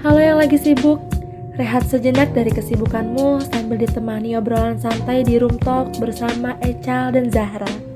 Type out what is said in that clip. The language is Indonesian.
Halo yang lagi sibuk, rehat sejenak dari kesibukanmu sambil ditemani obrolan santai di Room Talk bersama Ecal dan Zahra.